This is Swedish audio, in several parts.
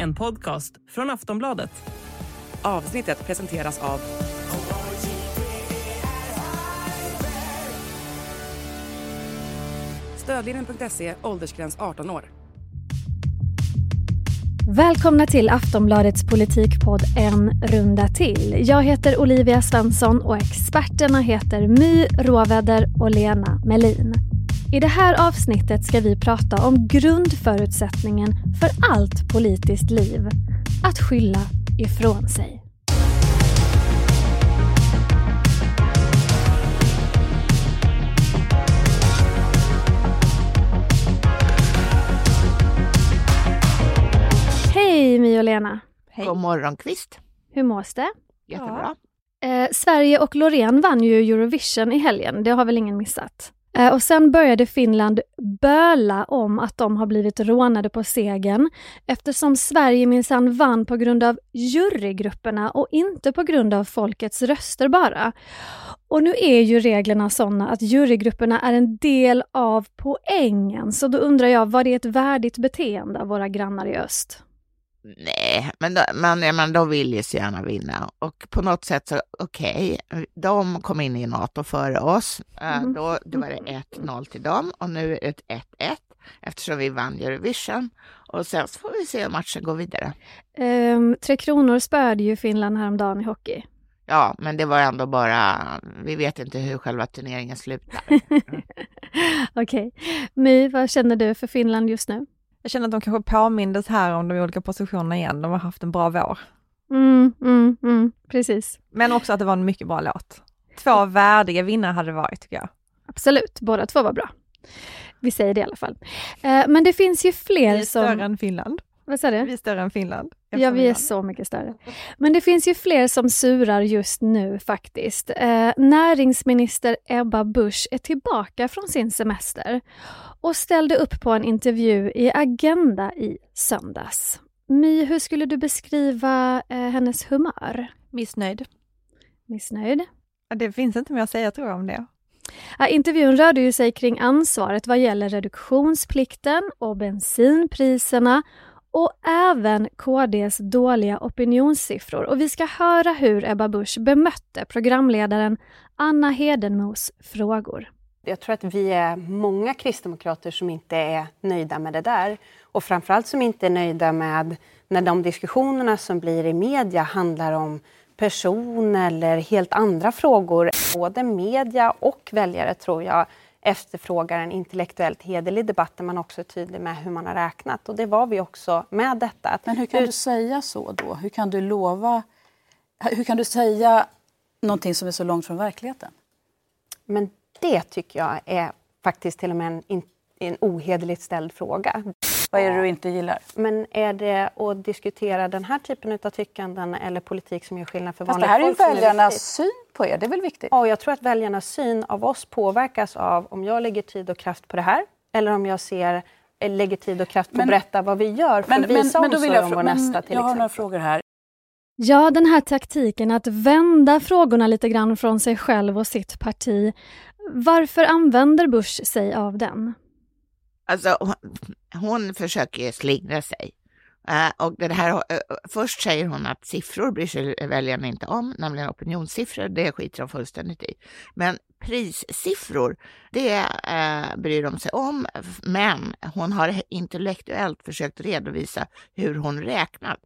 En podcast från Aftonbladet. Avsnittet presenteras av... Stödlinjen.se, åldersgräns 18 år. Välkomna till Aftonbladets politikpodd En runda till. Jag heter Olivia Svensson och experterna heter My Råväder och Lena Melin. I det här avsnittet ska vi prata om grundförutsättningen för allt politiskt liv. Att skylla ifrån sig. Hej My och Lena! Hej. God morgon Kvist. Hur mås det? Jättebra. Ja. Eh, Sverige och Loreen vann ju Eurovision i helgen, det har väl ingen missat? Eh, och sen började Finland böla om att de har blivit rånade på segern eftersom Sverige minsann vann på grund av jurygrupperna och inte på grund av folkets röster bara. Och nu är ju reglerna sådana att jurygrupperna är en del av poängen, så då undrar jag, var det ett värdigt beteende av våra grannar i öst? Nej, men, då, men, men de vill ju så gärna vinna och på något sätt så okej, okay, de kom in i NATO före oss. Mm. Då, då var det 1-0 till dem och nu är det 1-1 eftersom vi vann Eurovision. Och sen så får vi se hur matchen går vidare. Um, Tre Kronor spöade ju Finland häromdagen i hockey. Ja, men det var ändå bara, vi vet inte hur själva turneringen slutar. Okej. Okay. My, vad känner du för Finland just nu? Jag känner att de kanske påmindes här om de olika positionerna igen. De har haft en bra vår. Mm, mm, mm, precis. Men också att det var en mycket bra låt. Två värdiga vinnare hade det varit tycker jag. Absolut, båda två var bra. Vi säger det i alla fall. Eh, men det finns ju fler som... Större än Finland. Vad sa du? Vi är större än Finland. Ja, vi är så mycket större. Men det finns ju fler som surar just nu faktiskt. Eh, näringsminister Ebba Busch är tillbaka från sin semester och ställde upp på en intervju i Agenda i söndags. My, hur skulle du beskriva eh, hennes humör? Missnöjd. Missnöjd? Det finns inte mer att säga tror jag om det. Ja, intervjun rörde ju sig kring ansvaret vad gäller reduktionsplikten och bensinpriserna och även KDs dåliga opinionssiffror. Och vi ska höra hur Ebba Busch bemötte programledaren Anna Hedenmos frågor. Jag tror att vi är många kristdemokrater som inte är nöjda med det där. Och framförallt som inte är nöjda med när de diskussionerna som blir i media handlar om person eller helt andra frågor. Både media och väljare tror jag efterfrågar en intellektuellt hederlig debatt där man också är tydlig med hur man har räknat. Och det var vi också med detta. Men hur kan du säga så då? Hur kan du lova... Hur kan du säga någonting som är så långt från verkligheten? Men det tycker jag är faktiskt till och med en, en ohederligt ställd fråga. Vad är det du inte gillar? Men är det att diskutera den här typen av tyckanden eller politik som gör skillnad för vanligt folk? Det här är ju väljarnas syn på er, det är väl viktigt? Ja, jag tror att väljarnas syn av oss påverkas av om jag lägger tid och kraft på det här eller om jag ser eh, lägger tid och kraft på men, att berätta vad vi gör för men, att visa men, men omsorg om vår nästa. Till jag har några frågor här. Ja, den här taktiken att vända frågorna lite grann från sig själv och sitt parti. Varför använder Bush sig av den? Alltså, hon, hon försöker slingra sig. Uh, och det här, uh, först säger hon att siffror bryr sig väljarna inte om, nämligen opinionssiffror, det skiter de fullständigt i. Men prissiffror, det uh, bryr de sig om, men hon har intellektuellt försökt redovisa hur hon räknat.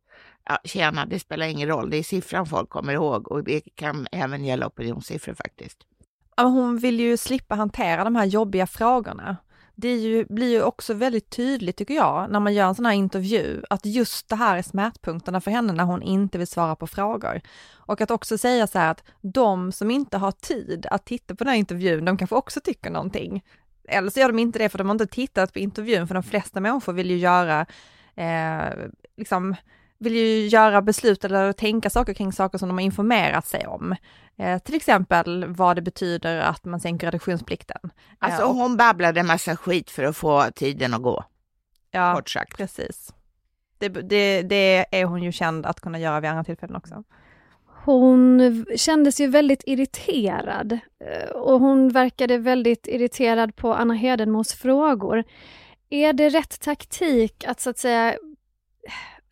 Ja, tjena, det spelar ingen roll, det är siffran folk kommer ihåg och det kan även gälla opinionssiffror faktiskt. Hon vill ju slippa hantera de här jobbiga frågorna det ju, blir ju också väldigt tydligt tycker jag, när man gör en sån här intervju, att just det här är smärtpunkterna för henne när hon inte vill svara på frågor. Och att också säga så här att de som inte har tid att titta på den här intervjun, de kanske också tycker någonting. Eller så gör de inte det för de har inte tittat på intervjun, för de flesta människor vill ju göra, eh, liksom, vill ju göra beslut eller tänka saker kring saker som de har informerat sig om. Eh, till exempel vad det betyder att man sänker reduktionsplikten. Alltså eh, och, hon babblade en massa skit för att få tiden att gå. Ja, kort sagt. precis. Det, det, det är hon ju känd att kunna göra vid andra tillfällen också. Hon kändes ju väldigt irriterad eh, och hon verkade väldigt irriterad på Anna Hedenmos frågor. Är det rätt taktik att så att säga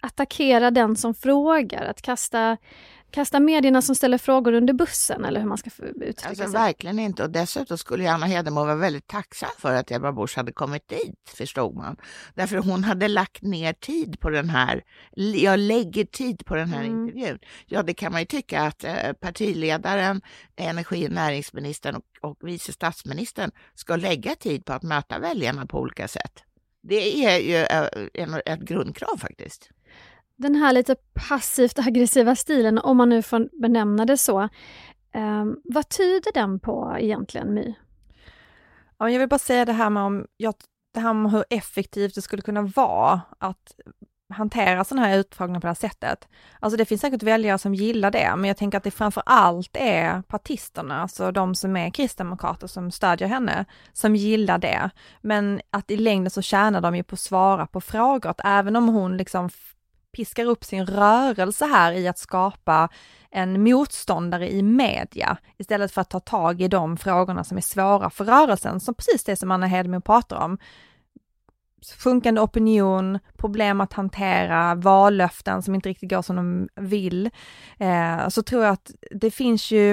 attackera den som frågar, att kasta, kasta medierna som ställer frågor under bussen eller hur man ska uttrycka alltså, sig. Verkligen inte och dessutom skulle Anna Hedemo vara väldigt tacksam för att Ebba Busch hade kommit dit, förstod man. Därför hon hade lagt ner tid på den här, jag lägger tid på den här mm. intervjun. Ja, det kan man ju tycka att eh, partiledaren, energi och näringsministern och, och vice statsministern ska lägga tid på att möta väljarna på olika sätt. Det är ju eh, ett grundkrav faktiskt. Den här lite passivt aggressiva stilen, om man nu får benämna det så, eh, vad tyder den på egentligen, My? Ja, jag vill bara säga det här med, om, jag, det här med hur effektivt det skulle kunna vara att hantera sådana här utfrågningar på det här sättet. Alltså det finns säkert väljare som gillar det, men jag tänker att det framför allt är partisterna, alltså de som är kristdemokrater som stödjer henne, som gillar det. Men att i längden så tjänar de ju på att svara på frågor, att även om hon liksom piskar upp sin rörelse här i att skapa en motståndare i media istället för att ta tag i de frågorna som är svåra för rörelsen, som precis det som Anna Hedemo pratar om sjunkande opinion, problem att hantera, vallöften som inte riktigt går som de vill, eh, så tror jag att det finns ju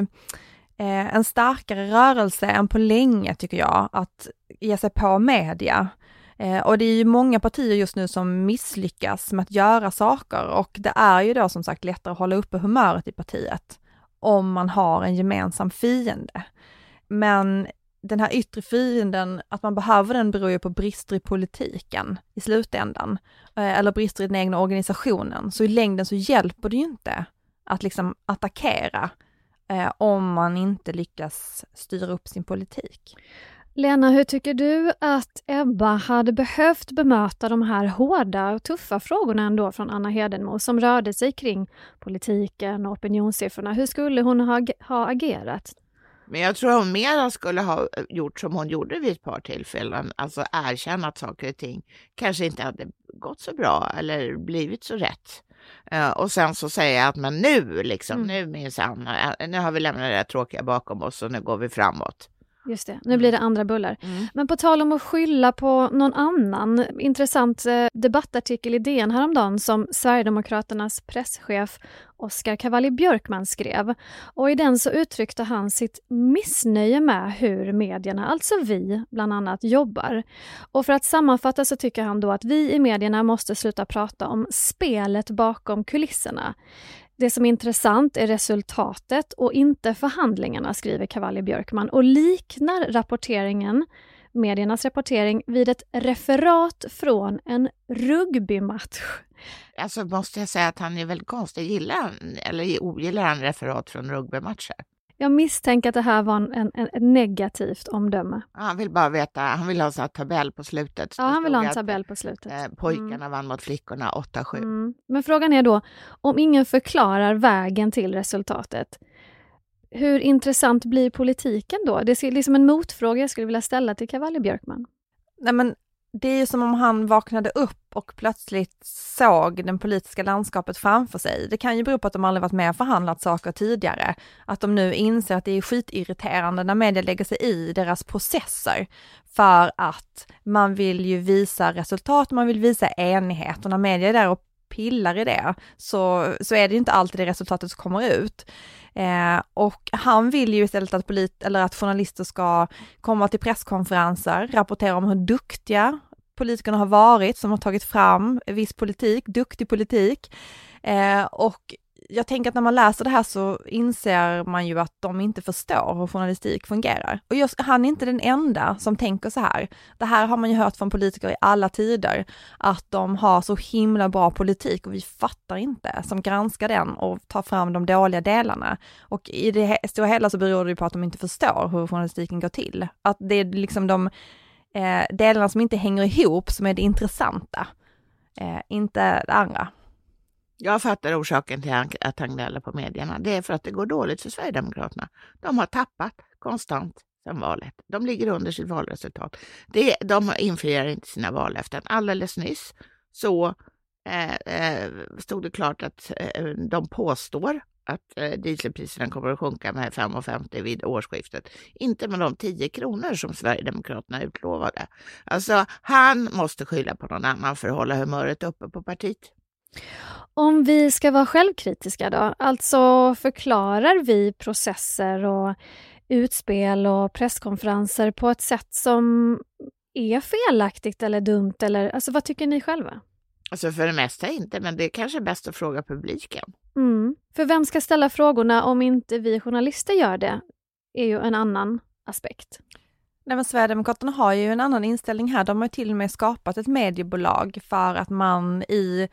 eh, en starkare rörelse än på länge tycker jag, att ge sig på media. Eh, och det är ju många partier just nu som misslyckas med att göra saker och det är ju då som sagt lättare att hålla uppe humöret i partiet om man har en gemensam fiende. Men den här yttre fienden, att man behöver den beror ju på brister i politiken i slutändan, eh, eller brister i den egna organisationen. Så i längden så hjälper det ju inte att liksom attackera eh, om man inte lyckas styra upp sin politik. Lena, hur tycker du att Ebba hade behövt bemöta de här hårda och tuffa frågorna ändå från Anna Hedenmo som rörde sig kring politiken och opinionssiffrorna? Hur skulle hon ha, ha agerat? Men jag tror hon mera skulle ha eh, gjort som hon gjorde vid ett par tillfällen, alltså erkänna att saker och ting kanske inte hade gått så bra eller blivit så rätt. Uh, och sen så säga att men nu liksom, mm. nu minsann, eh, nu har vi lämnat det där tråkiga bakom oss och nu går vi framåt. Just det, nu blir det andra bullar. Mm. Men på tal om att skylla på någon annan, intressant eh, debattartikel i DN häromdagen som Sverigedemokraternas presschef Oskar Cavalli Björkman skrev. Och i den så uttryckte han sitt missnöje med hur medierna, alltså vi, bland annat jobbar. Och för att sammanfatta så tycker han då att vi i medierna måste sluta prata om spelet bakom kulisserna. Det som är intressant är resultatet och inte förhandlingarna, skriver Cavalli Björkman och liknar rapporteringen, mediernas rapportering, vid ett referat från en rugbymatch. Alltså måste jag säga att han är väldigt konstig. Gillar han, eller ogillar han referat från rugbymatcher? Jag misstänker att det här var en, en, en, ett negativt omdöme. Han vill bara veta, han vill ha en tabell på slutet. Ja, han vill ha en tabell på slutet. Eh, pojkarna mm. vann mot flickorna 8-7. Mm. Men frågan är då, om ingen förklarar vägen till resultatet, hur intressant blir politiken då? Det är liksom en motfråga jag skulle vilja ställa till Cavalli Björkman. Nej men det är ju som om han vaknade upp och plötsligt såg det politiska landskapet framför sig. Det kan ju bero på att de aldrig varit med och förhandlat saker tidigare. Att de nu inser att det är skitirriterande när media lägger sig i deras processer. För att man vill ju visa resultat, man vill visa enighet och när media är där och pillar i det så, så är det inte alltid det resultatet som kommer ut. Eh, och han vill ju istället att, polit, eller att journalister ska komma till presskonferenser, rapportera om hur duktiga politikerna har varit, som har tagit fram viss politik, duktig politik. Eh, och jag tänker att när man läser det här så inser man ju att de inte förstår hur journalistik fungerar. Och just, han är inte den enda som tänker så här. Det här har man ju hört från politiker i alla tider, att de har så himla bra politik och vi fattar inte, som granskar den och tar fram de dåliga delarna. Och i det stora hela så beror det ju på att de inte förstår hur journalistiken går till. Att det är liksom de eh, delarna som inte hänger ihop som är det intressanta, eh, inte det andra. Jag fattar orsaken till att han gnäller på medierna. Det är för att det går dåligt för Sverigedemokraterna. De har tappat konstant sedan valet. De ligger under sitt valresultat. Det, de infriar inte sina vallöften. Alldeles nyss så eh, eh, stod det klart att eh, de påstår att eh, dieselpriserna kommer att sjunka med 5,50 vid årsskiftet. Inte med de 10 kronor som Sverigedemokraterna utlovade. Alltså, han måste skylla på någon annan för att hålla humöret uppe på partiet. Om vi ska vara självkritiska då, alltså förklarar vi processer och utspel och presskonferenser på ett sätt som är felaktigt eller dumt eller alltså vad tycker ni själva? Alltså för det mesta inte, men det är kanske bäst att fråga publiken. Mm. För vem ska ställa frågorna om inte vi journalister gör det? är ju en annan aspekt. Nej men Sverigedemokraterna har ju en annan inställning här. De har till och med skapat ett mediebolag för att man i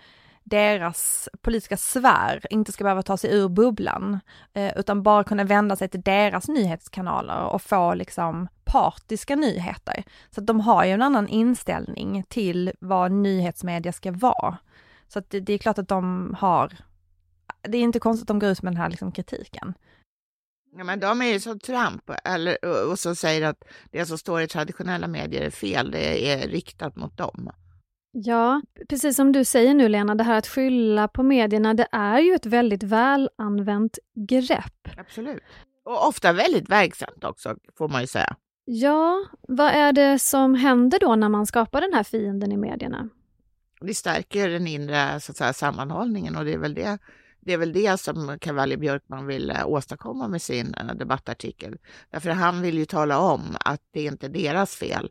deras politiska sfär inte ska behöva ta sig ur bubblan, eh, utan bara kunna vända sig till deras nyhetskanaler och få liksom partiska nyheter. Så att de har ju en annan inställning till vad nyhetsmedia ska vara. Så att det, det är klart att de har, det är inte konstigt att de går ut med den här liksom kritiken. Ja, men de är ju som Trump eller, och så säger att det som står i traditionella medier är fel, det är riktat mot dem. Ja, precis som du säger nu Lena, det här att skylla på medierna, det är ju ett väldigt välanvänt grepp. Absolut. Och ofta väldigt verksamt också, får man ju säga. Ja, vad är det som händer då när man skapar den här fienden i medierna? Det stärker den inre så att säga, sammanhållningen och det är väl det det är väl det som Cavalli Björkman vill eh, åstadkomma med sin eh, debattartikel. Därför han vill ju tala om att det är inte deras fel.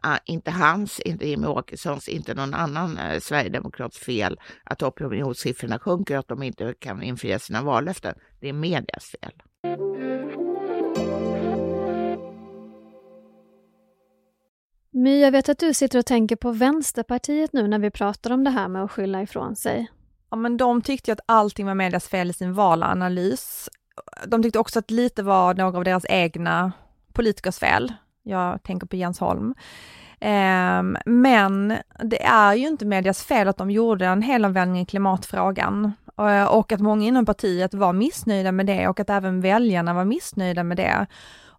Ah, inte hans, inte Jimmie Åkessons, inte någon annan eh, sverigedemokrats fel att opinionssiffrorna sjunker och att de inte kan infria sina vallöften. Det är medias fel. My, jag vet att du sitter och tänker på Vänsterpartiet nu när vi pratar om det här med att skylla ifrån sig. Ja men de tyckte ju att allting var medias fel i sin valanalys. De tyckte också att lite var några av deras egna politikers fel. Jag tänker på Jens Holm. Um, men det är ju inte medias fel att de gjorde en helomvändning i klimatfrågan eh, och att många inom partiet var missnöjda med det och att även väljarna var missnöjda med det.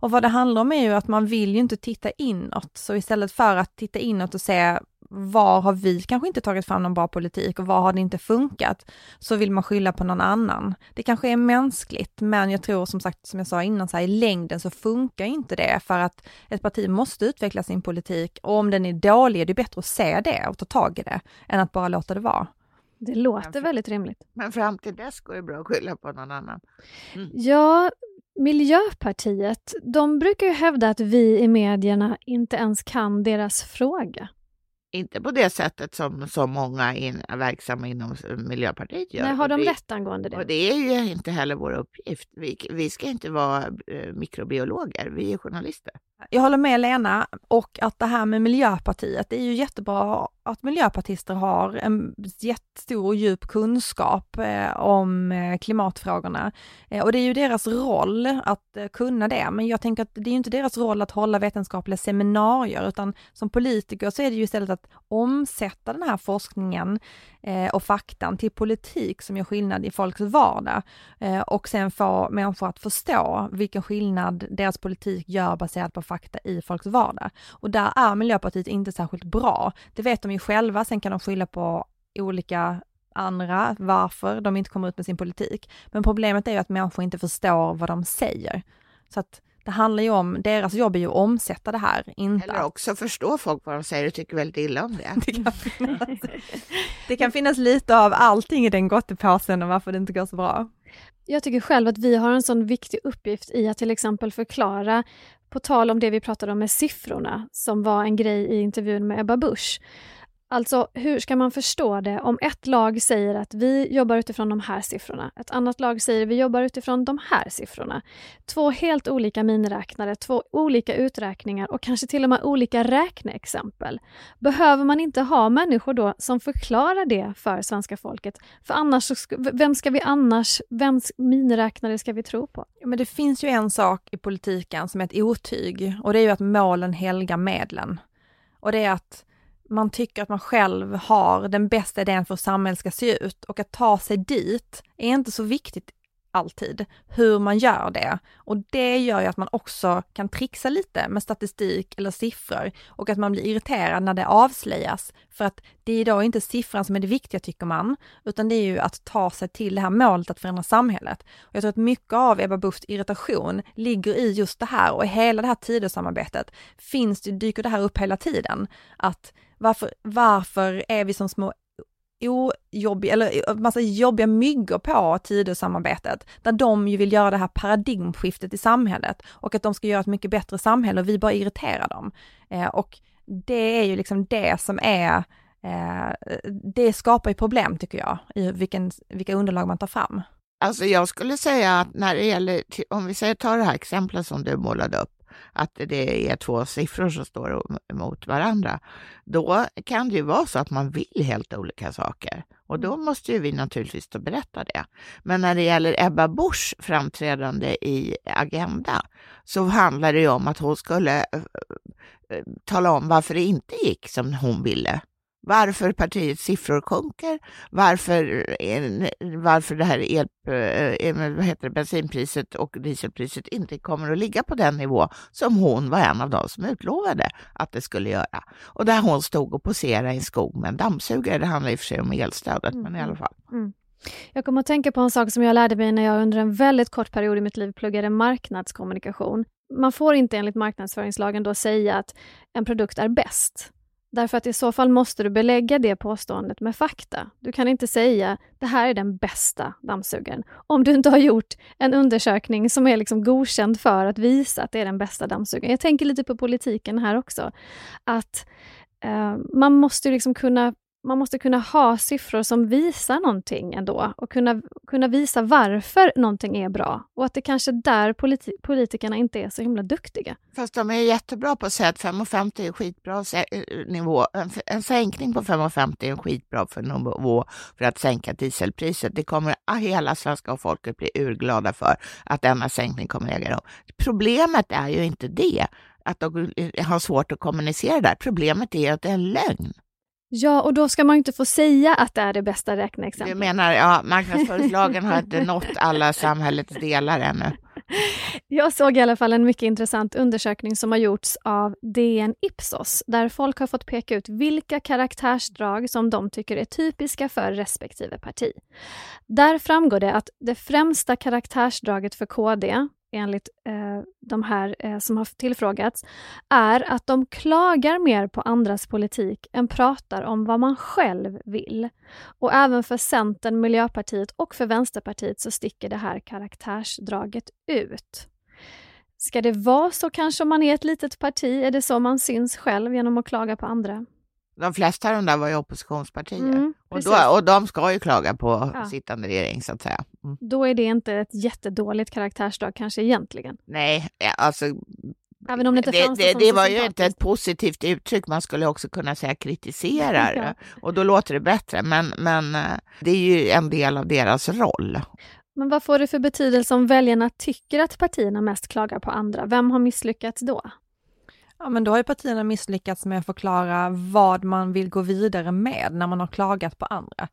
Och vad det handlar om är ju att man vill ju inte titta inåt, så istället för att titta inåt och se var har vi kanske inte tagit fram någon bra politik och var har det inte funkat? Så vill man skylla på någon annan. Det kanske är mänskligt, men jag tror som sagt, som jag sa innan, så här, i längden så funkar inte det för att ett parti måste utveckla sin politik och om den är dålig är det bättre att se det och ta tag i det än att bara låta det vara. Det låter väldigt rimligt. Men fram till dess går det bra att skylla på någon annan. Mm. Ja, Miljöpartiet, de brukar ju hävda att vi i medierna inte ens kan deras fråga. Inte på det sättet som så många in, verksamma inom Miljöpartiet gör. Nej, har de det, rätt angående det? Och det är ju inte heller vår uppgift. Vi, vi ska inte vara eh, mikrobiologer, vi är journalister. Jag håller med Lena och att det här med Miljöpartiet, det är ju jättebra att miljöpartister har en jättestor och djup kunskap eh, om eh, klimatfrågorna. Eh, och det är ju deras roll att kunna det, men jag tänker att det är ju inte deras roll att hålla vetenskapliga seminarier, utan som politiker så är det ju istället att omsätta den här forskningen och faktan till politik som gör skillnad i folks vardag och sen få människor att förstå vilken skillnad deras politik gör baserat på fakta i folks vardag. Och där är Miljöpartiet inte särskilt bra. Det vet de ju själva, sen kan de skylla på olika andra varför de inte kommer ut med sin politik. Men problemet är ju att människor inte förstår vad de säger. Så att det handlar ju om, deras jobb är ju att omsätta det här, inte Eller också förstå folk vad de säger och tycker väldigt illa om det. det, kan finnas, det kan finnas lite av allting i den gottepåsen och varför det inte går så bra. Jag tycker själv att vi har en sån viktig uppgift i att till exempel förklara, på tal om det vi pratade om med siffrorna, som var en grej i intervjun med Ebba Busch, Alltså, hur ska man förstå det om ett lag säger att vi jobbar utifrån de här siffrorna, ett annat lag säger att vi jobbar utifrån de här siffrorna. Två helt olika miniräknare, två olika uträkningar och kanske till och med olika räkneexempel. Behöver man inte ha människor då som förklarar det för svenska folket? För annars, vem ska vi annars, vems miniräknare ska vi tro på? Men det finns ju en sak i politiken som är ett otyg och det är ju att målen helgar medlen. Och det är att man tycker att man själv har den bästa idén för hur samhället ska se ut och att ta sig dit är inte så viktigt alltid, hur man gör det. Och det gör ju att man också kan trixa lite med statistik eller siffror och att man blir irriterad när det avslöjas. För att det är då inte siffran som är det viktiga tycker man, utan det är ju att ta sig till det här målet att förändra samhället. Och jag tror att mycket av Ebba Buschs irritation ligger i just det här och i hela det här Tidösamarbetet finns det, dyker det här upp hela tiden. Att varför, varför är vi som små ojobbiga, eller eh, massa jobbiga myggor på Tidösamarbetet, där de ju vill göra det här paradigmskiftet i samhället och att de ska göra ett mycket bättre samhälle och vi bara irriterar dem. Eh, och det är ju liksom det som är, eh, det skapar ju problem tycker jag, i vilken, vilka underlag man tar fram. Alltså jag skulle säga att när det gäller, om vi säger ta det här exemplet som du målade upp, att det är två siffror som står mot varandra, då kan det ju vara så att man vill helt olika saker. Och då Mm. måste ju vi naturligtvis då berätta det. Men när det gäller Ebba Buschs framträdande i Agenda så handlar det ju om att hon skulle eh, eh, tala om varför det inte gick som hon ville. Varför partiets siffror sjunker, varför, varför det här el, eh, vad heter det, bensinpriset och dieselpriset inte kommer att ligga på den nivå som hon var en av de som utlovade att det skulle göra. Och där hon stod och poserade i en skog med en dammsugare. Det handlar i och för sig om elstödet, men i alla fall. Jag kommer att tänka på en sak som jag lärde mig när jag under en väldigt kort period i mitt liv pluggade marknadskommunikation. Man får inte enligt marknadsföringslagen då säga att en produkt är bäst. Därför att i så fall måste du belägga det påståendet med fakta. Du kan inte säga det här är den bästa dammsugaren om du inte har gjort en undersökning som är liksom godkänd för att visa att det är den bästa dammsugaren. Jag tänker lite på politiken här också. Att eh, man måste liksom kunna man måste kunna ha siffror som visar någonting ändå och kunna, kunna visa varför någonting är bra. Och att det kanske är där politi politikerna inte är så himla duktiga. Fast de är jättebra på att säga att 5,50 är skitbra eh, eh, nivå. En, en sänkning på 5,50 är en skitbra för nivå för att sänka dieselpriset. Det kommer hela svenska folket bli urglada för att denna sänkning kommer äga rum. Problemet är ju inte det, att de eh, har svårt att kommunicera där. Problemet är att det är en lögn. Ja, och då ska man inte få säga att det är det bästa räkneexemplet. Du menar, ja, marknadsföringslagen har inte nått alla samhällets delar ännu. Jag såg i alla fall en mycket intressant undersökning som har gjorts av DN Ipsos, där folk har fått peka ut vilka karaktärsdrag som de tycker är typiska för respektive parti. Där framgår det att det främsta karaktärsdraget för KD, enligt eh, de här eh, som har tillfrågats, är att de klagar mer på andras politik än pratar om vad man själv vill. Och även för Centern, Miljöpartiet och för Vänsterpartiet så sticker det här karaktärsdraget ut. Ska det vara så kanske om man är ett litet parti? Är det så man syns själv genom att klaga på andra? De flesta av de där var ju oppositionspartier. Mm, och, då, och de ska ju klaga på Ja. sittande regering så att säga. Mm. Då är det inte ett jättedåligt karaktärsdrag kanske egentligen. Nej, alltså Även om det inte det, det, det var ju inte ett positivt uttryck, man skulle också kunna säga kritiserar Ja. och då låter det bättre. Men, men eh, det är ju en del av deras roll. Men vad får det för betydelse om väljarna tycker att partierna mest klagar på andra? Vem har misslyckats då? Ja, men då har ju partierna misslyckats med att förklara vad man vill gå vidare med när man har klagat på andra.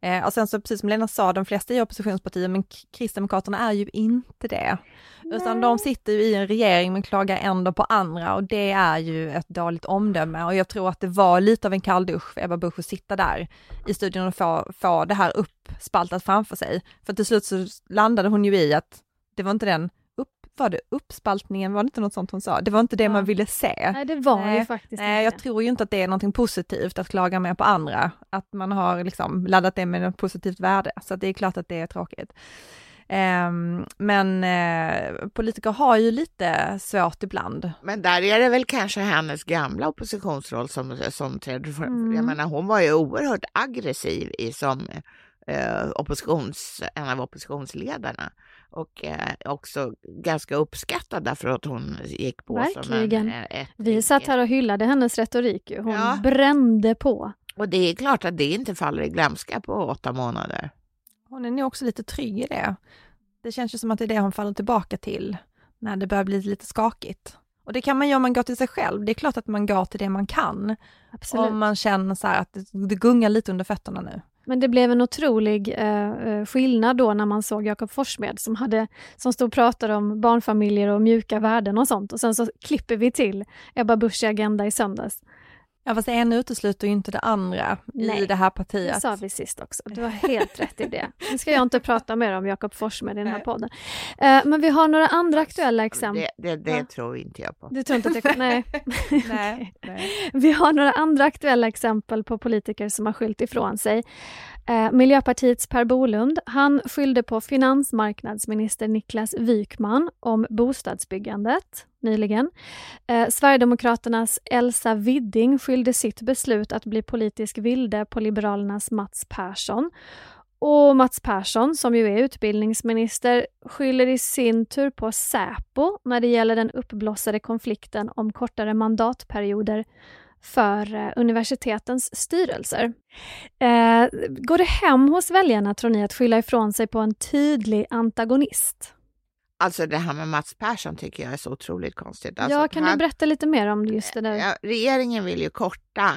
Eh, och sen så precis som Lena sa, de flesta är oppositionspartier, men Kristdemokraterna är ju inte det. Utan de sitter ju i en regering men klagar ändå på andra och det är ju ett dåligt omdöme och jag tror att det var lite av en kalldusch för Ebba Busch att sitta där i studion och få, få det här uppspaltat framför sig. För till slut så landade hon ju i att det var inte den var det uppspaltningen, var det inte något sånt hon sa? Det var inte det Ja. man ville se. Nej, det var ju Nej, faktiskt Nej, jag tror ju inte att det är någonting positivt att klaga mer på andra, att man har liksom laddat det med något positivt värde, så att det är klart att det är tråkigt. Ehm, men eh, politiker har ju lite svårt ibland. Men där är det väl kanske hennes gamla oppositionsroll som, som trädde för. Mm. Jag menar, hon var ju oerhört aggressiv i, som eh, oppositions, en av oppositionsledarna och eh, också ganska uppskattad därför att hon gick på som Verkligen. en... eh, ett Vi satt här och hyllade hennes retorik. Hon Ja. brände på. Och det är klart att det inte faller i glömska på åtta månader. Hon är nog också lite trygg i det. Det känns ju som att det är det hon faller tillbaka till när det börjar bli lite skakigt. Och det kan man göra om man går till sig själv. Det är klart att man går till det man kan. Absolut. Om man känner så här att det, det gungar lite under fötterna nu. Men det blev en otrolig eh, eh, skillnad då när man såg Jakob Forssmed som, hade, som stod och pratade om barnfamiljer och mjuka värden och sånt. Och sen så klipper vi till Ebba Busch i Agenda i söndags. Ja fast det ena utesluter ju inte det andra Nej, i det här Det partiet. sa vi sist också. Du har helt rätt i det. Nu ska jag inte prata mer om Jakob Forssmed i den här podden. Eh, men vi har några andra aktuella exempel. Det, det, det tror inte jag på. Du tror inte att det Nej. Nej, nej. Vi har några andra aktuella exempel på politiker som har skyllt ifrån sig. Eh, Miljöpartiets Per Bolund, han skyllde på finansmarknadsminister Niklas Wykman om bostadsbyggandet nyligen. Eh, Sverigedemokraternas Elsa Widding skyllde sitt beslut att bli politisk vilde på Liberalernas Mats Persson. Och Mats Persson, som ju är utbildningsminister, skyller i sin tur på Säpo när det gäller den uppblossade konflikten om kortare mandatperioder för eh, universitetens styrelser. Eh, går det hem hos väljarna, tror ni, att skylla ifrån sig på en tydlig antagonist? Alltså det här med Mats Persson tycker jag är så otroligt konstigt. Alltså, ja, kan han- du berätta lite mer om just det där? Ja, regeringen vill ju korta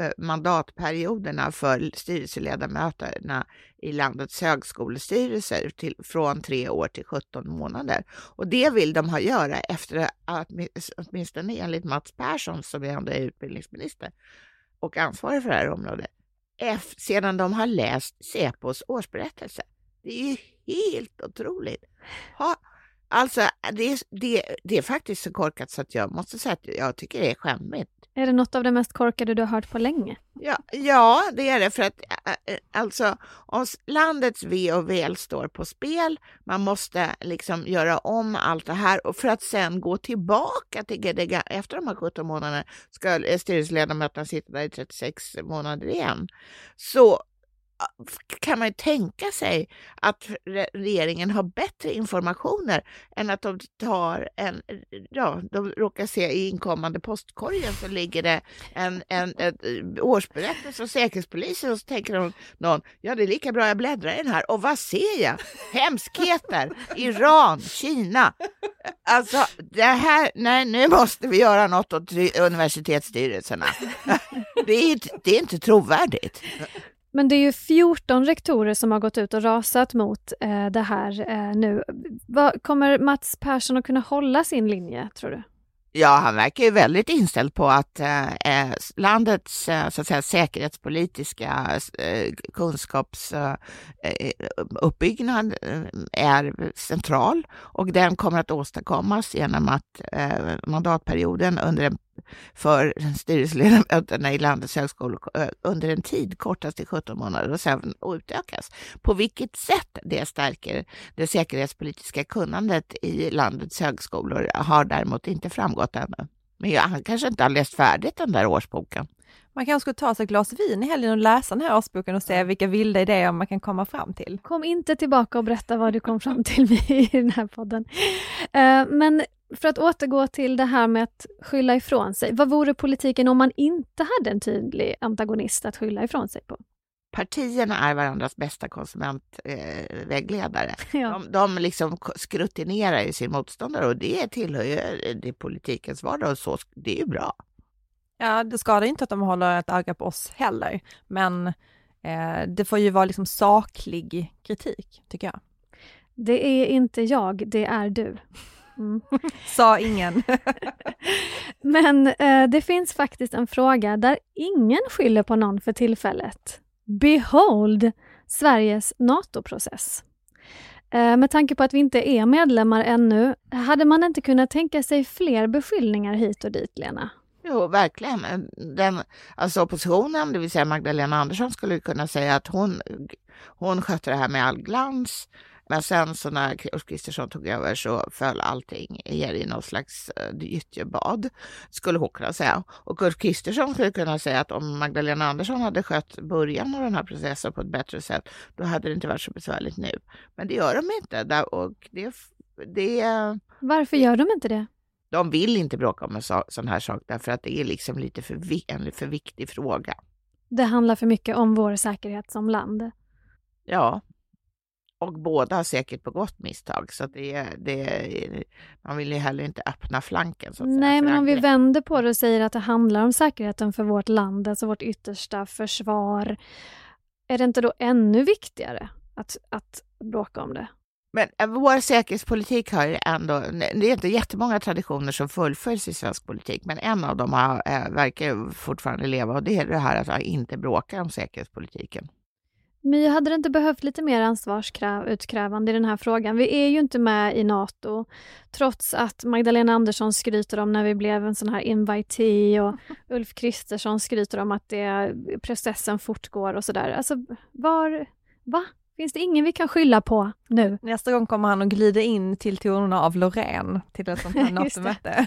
eh, mandatperioderna för styrelseledamöterna i landets högskolestyrelser till, från tre år till 17 månader. Och det vill de ha göra efter att, åtminstone enligt Mats Persson, som är ändå är utbildningsminister och ansvarig för det här området, sedan de har läst Säpos årsberättelse. Det är ju helt otroligt. Ha, alltså, det är, det, det är faktiskt så korkat så att jag måste säga att jag tycker det är skämmigt. Är det något av det mest korkade du har hört på länge? Ja, ja, det är det för att äh, äh, alltså om landets ve och väl står på spel, man måste liksom göra om allt det här och för att sen gå tillbaka till ga- efter de här 17 månaderna ska eh, styrelseledamöterna sitta där i 36 månader igen. Så äh, kan man ju tänka sig att regeringen har bättre informationer än att de tar en, ja, de råkar se i inkommande postkorgen så ligger det en, en, en eh, årsberättelse från Säkerhetspolisen och så tänker de, någon, ja det är lika bra jag bläddrar i den här och vad ser jag? Hemskheter, Iran, Kina. Alltså det här, nej nu måste vi göra något åt universitetsstyrelserna. Det är, det är inte trovärdigt. Men det är ju 14 rektorer som har gått ut och rasat mot eh, det här eh, nu. Va, kommer Mats Persson att kunna hålla sin linje, tror du? Ja, han verkar ju väldigt inställd på att eh, eh landets eh, så att säga, säkerhetspolitiska eh, kunskapsuppbyggnad eh, eh, eh, är central och den kommer att åstadkommas genom att eh, mandatperioden under en, för styrelseledamöterna i landets högskolor eh, under en tid kortas till 17 månader och sen utökas. På vilket sätt det stärker det säkerhetspolitiska kunnandet i landets högskolor har däremot inte framgått ännu. Men ja, han kanske inte har läst färdigt den där årsboken. Man kanske skulle ta sig ett glas vin i helgen och läsa den här årsboken och se vilka vilda idéer man kan komma fram till. Kom inte tillbaka och berätta vad du kom fram till i den här podden. Eh, men för att återgå till det här med att skylla ifrån sig. Vad vore politiken om man inte hade en tydlig antagonist att skylla ifrån sig på? Partierna är varandras bästa konsumentvägledare. Eh. Ja. de, de liksom skrutinerar ju sin motståndare och det tillhör ju eh, det politikens vardag och så, det är ju bra. Ja, det skadar inte att de håller ett öga på oss heller, men eh, det får ju vara liksom saklig kritik, tycker jag. Det är inte jag, det är du. Mm. Sa ingen. Men eh, det finns faktiskt en fråga där ingen skyller på någon för tillfället. Behold Sveriges NATO-process. Eh, med tanke på att vi inte är medlemmar ännu, hade man inte kunnat tänka sig fler beskyllningar hit och dit, Lena? Jo, verkligen. Den, alltså oppositionen, det vill säga Magdalena Andersson, skulle kunna säga att hon, hon skötte det här med all glans. Men sen så när Ulf Kristersson tog över så föll allting ner i någon slags eh, gyttjebad, skulle hon kunna säga. Och Ulf Kristersson skulle kunna säga att om Magdalena Andersson hade skött början av den här processen på ett bättre sätt, då hade det inte varit så besvärligt nu. Men det gör de inte. Och det, det, Varför gör de inte det? de vill inte bråka om en så, sån här sak därför att det är liksom lite för, en för viktig fråga. Det handlar för mycket om vår säkerhet som land. Ja, och båda har säkert begått misstag så det, det, man vill ju heller inte öppna flanken. Så att säga, Nej, för men om vi vänder på det och säger att det handlar om säkerheten för vårt land, alltså vårt yttersta försvar. Är det inte då ännu viktigare att, att bråka om det? Men eh, vår säkerhetspolitik har ju ändå, det är inte jättemånga traditioner som fullföljs i svensk politik, men en av dem har, äh, verkar fortfarande leva och det är det här att inte bråka om säkerhetspolitiken. My, hade det inte behövt lite mer ansvarsutkrävande i den här frågan? Vi är ju inte med i NATO, trots att Magdalena Andersson skryter om när vi blev en sån här invitee och Ulf Kristersson skryter om att det, processen fortgår och sådär. Alltså, var... Va? Finns det ingen vi kan skylla på nu? Nästa gång kommer han att glida in till tonerna av Loreen till ett sånt här NATO-möte.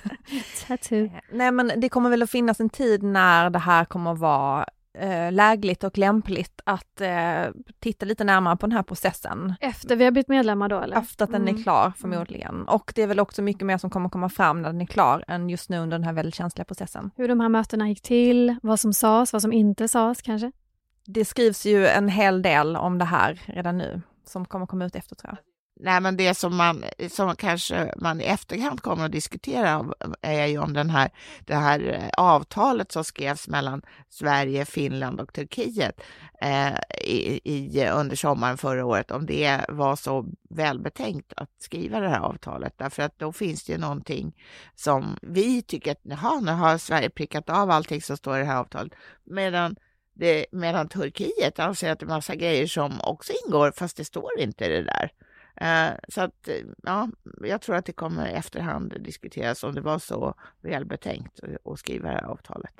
Nej men det kommer väl att finnas en tid när det här kommer att vara eh, lägligt och lämpligt att eh, titta lite närmare på den här processen. Efter vi har blivit medlemmar då eller? Efter att den mm. är klar förmodligen. Och det är väl också mycket mer som kommer komma fram när den är klar än just nu under den här väldigt känsliga processen. Hur de här mötena gick till, vad som sades, vad som inte sades kanske? Det skrivs ju en hel del om det här redan nu som kommer komma ut efter tror jag. Nej, men det som man som kanske man i efterhand kommer att diskutera är ju om den här, det här eh, avtalet som skrevs mellan Sverige, Finland och Turkiet eh, i, i, under sommaren förra året, om det var så välbetänkt att skriva det här avtalet. Därför att då finns det ju någonting som vi tycker att jaha, nu har Sverige prickat av allting som står i det här avtalet, medan det, medan Turkiet anser att det är massa grejer som också ingår, fast det står inte det där. Eh, så att, eh, ja, jag tror att det kommer i efterhand diskuteras om det var så välbetänkt att skriva det här avtalet.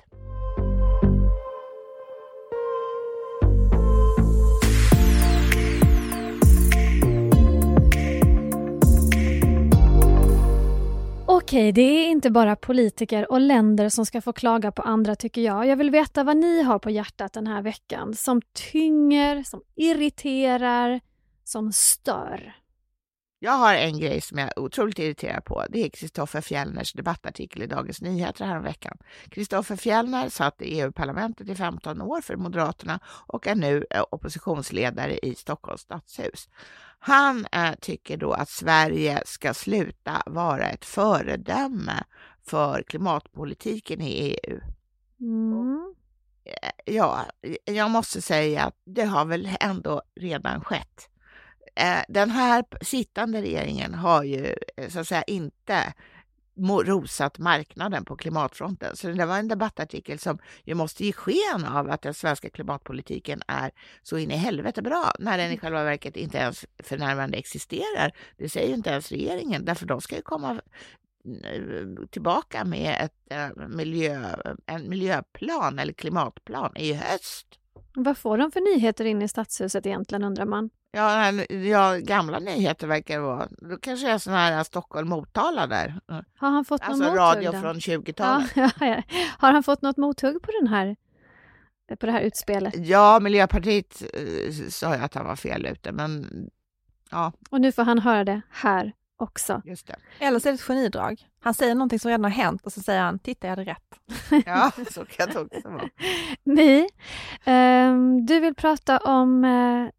Okej, det är inte bara politiker och länder som ska få klaga på andra tycker jag. Jag vill veta vad ni har på hjärtat den här veckan som tynger, som irriterar, som stör. Jag har en grej som jag är otroligt irriterad på. Det är Kristoffer Fjellners debattartikel i Dagens Nyheter häromveckan. Kristoffer Fjellner satt i EU-parlamentet i 15 år för Moderaterna och är nu eh, oppositionsledare i Stockholms stadshus. Han äh, tycker då att Sverige ska sluta vara ett föredöme för klimatpolitiken i EU. Mm. Eh, ja, jag måste säga att det har väl ändå redan skett. Eh, den här sittande regeringen har ju eh, så att säga inte rosat marknaden på klimatfronten. Så det var en debattartikel som ju måste ge sken av att den svenska klimatpolitiken är så in i helvete bra, när den i själva verket inte ens för närvarande existerar. Det säger ju inte ens regeringen, därför de ska ju komma eh, tillbaka med ett miljö, en miljöplan eller klimatplan i höst. Vad får de för nyheter in i stadshuset egentligen undrar man? Ja, ja, gamla nyheter verkar det vara. Då kanske det är sån här Stockholm Motala där. Har han fått alltså något radio från 20-talet. Ja, ja, Har han fått något mothugg på den här på det här utspelet? Ja, Miljöpartiet eh, sa ju att han var fel ute, men ja. Och nu får han höra det här också. Just det. Eller så är det ett genidrag. Han säger någonting som redan har hänt och så säger han, titta jag hade rätt. ja, så kan det också vara. Ni, um, du vill prata om uh,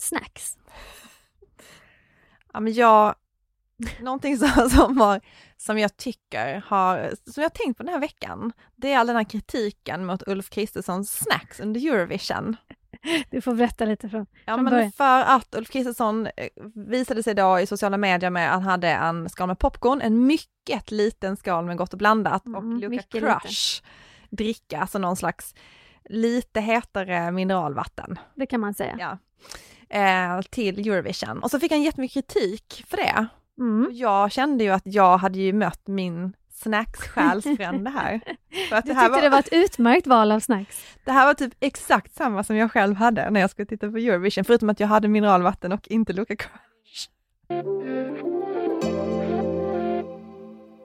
snacks? Ja, men jag, någonting som, som, har, som jag tycker har, som jag tänkt på den här veckan, det är all den här kritiken mot Ulf Kristerssons snacks under Eurovision. Du får berätta lite från, Ja, från men början. för att Ulf Kristersson eh, visade sig då i sociala medier med att han hade en skal med popcorn, en mycket liten skal med Gott och blandat och Mm, Luca mycket Crush dricka, alltså någon slags lite hetare mineralvatten. Det kan man säga. Ja. Eh, till Eurovision. Och så fick han jättemycket kritik för det. Mm. Jag kände ju att jag hade ju mött min snackssjälsfrände här. För att Du det här tyckte var, det var ett utmärkt val av snacks. det här var typ exakt samma som jag själv hade när jag skulle titta på Eurovision, förutom att jag hade mineralvatten och inte Luca Crush.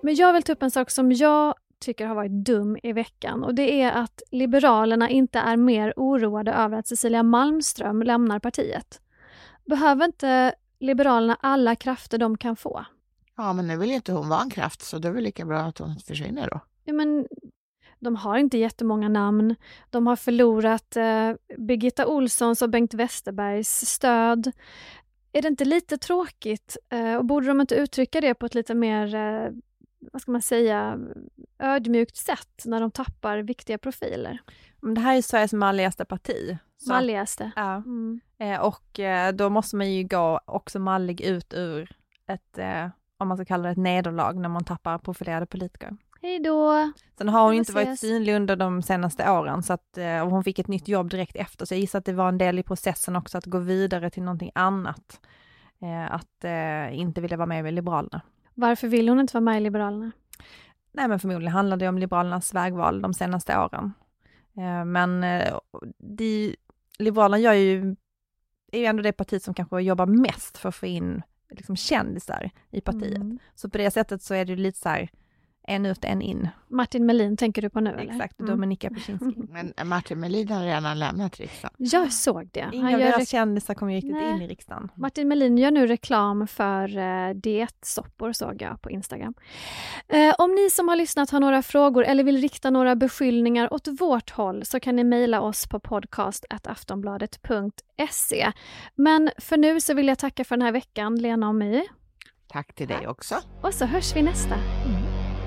Men jag vill ta upp en sak som jag tycker har varit dum i veckan och det är att Liberalerna inte är mer oroade över att Cecilia Malmström lämnar partiet. Behöver inte Liberalerna alla krafter de kan få? Ja, men nu vill inte hon vara en kraft, så det är väl lika bra att hon försvinner då. Ja, men de har inte jättemånga namn. De har förlorat eh, Birgitta Olssons och Bengt Westerbergs stöd. Är det inte lite tråkigt? Eh, och borde de inte uttrycka det på ett lite mer eh, vad ska man säga, ödmjukt sätt när de tappar viktiga profiler. Men det här är Sveriges malligaste parti. Så, Malligaste. ja. Mm. Eh, och eh, då måste man ju gå också mallig ut ur ett, eh, om man ska kalla det ett nederlag, när man tappar profilerade politiker. Hej då! Sen har hon ju inte varit ses. synlig under de senaste åren, så att och hon fick ett nytt jobb direkt efter, så jag gissar att det var en del i processen också att gå vidare till någonting annat. Att inte vilja vara med i Liberalerna. Varför vill hon inte vara med i Liberalerna? Nej, men förmodligen handlar det om Liberalernas vägval de senaste åren. Eh, men eh, de, Liberalerna gör ju, är ju ändå det partiet som kanske jobbar mest för att få in liksom, kändisar i partiet. Mm. Så på det sättet så är det ju lite så här, en ut, en in. Martin Melin tänker du på nu eller? Exakt, Mm. Dominika Peczynski. Men Martin Melin har redan lämnat riksdagen. Jag såg det. Inga Han av deras kändisar kommer ju riktigt Nej. in i riksdagen. Martin Melin gör nu reklam för eh, dietsoppor såg jag på Instagram. Eh, om ni som har lyssnat har några frågor eller vill rikta några beskyllningar åt vårt håll så kan ni mejla oss på podcast.aftonbladet.se. Men för nu så vill jag tacka för den här veckan, Lena och My. Tack till dig också. Och så hörs vi nästa.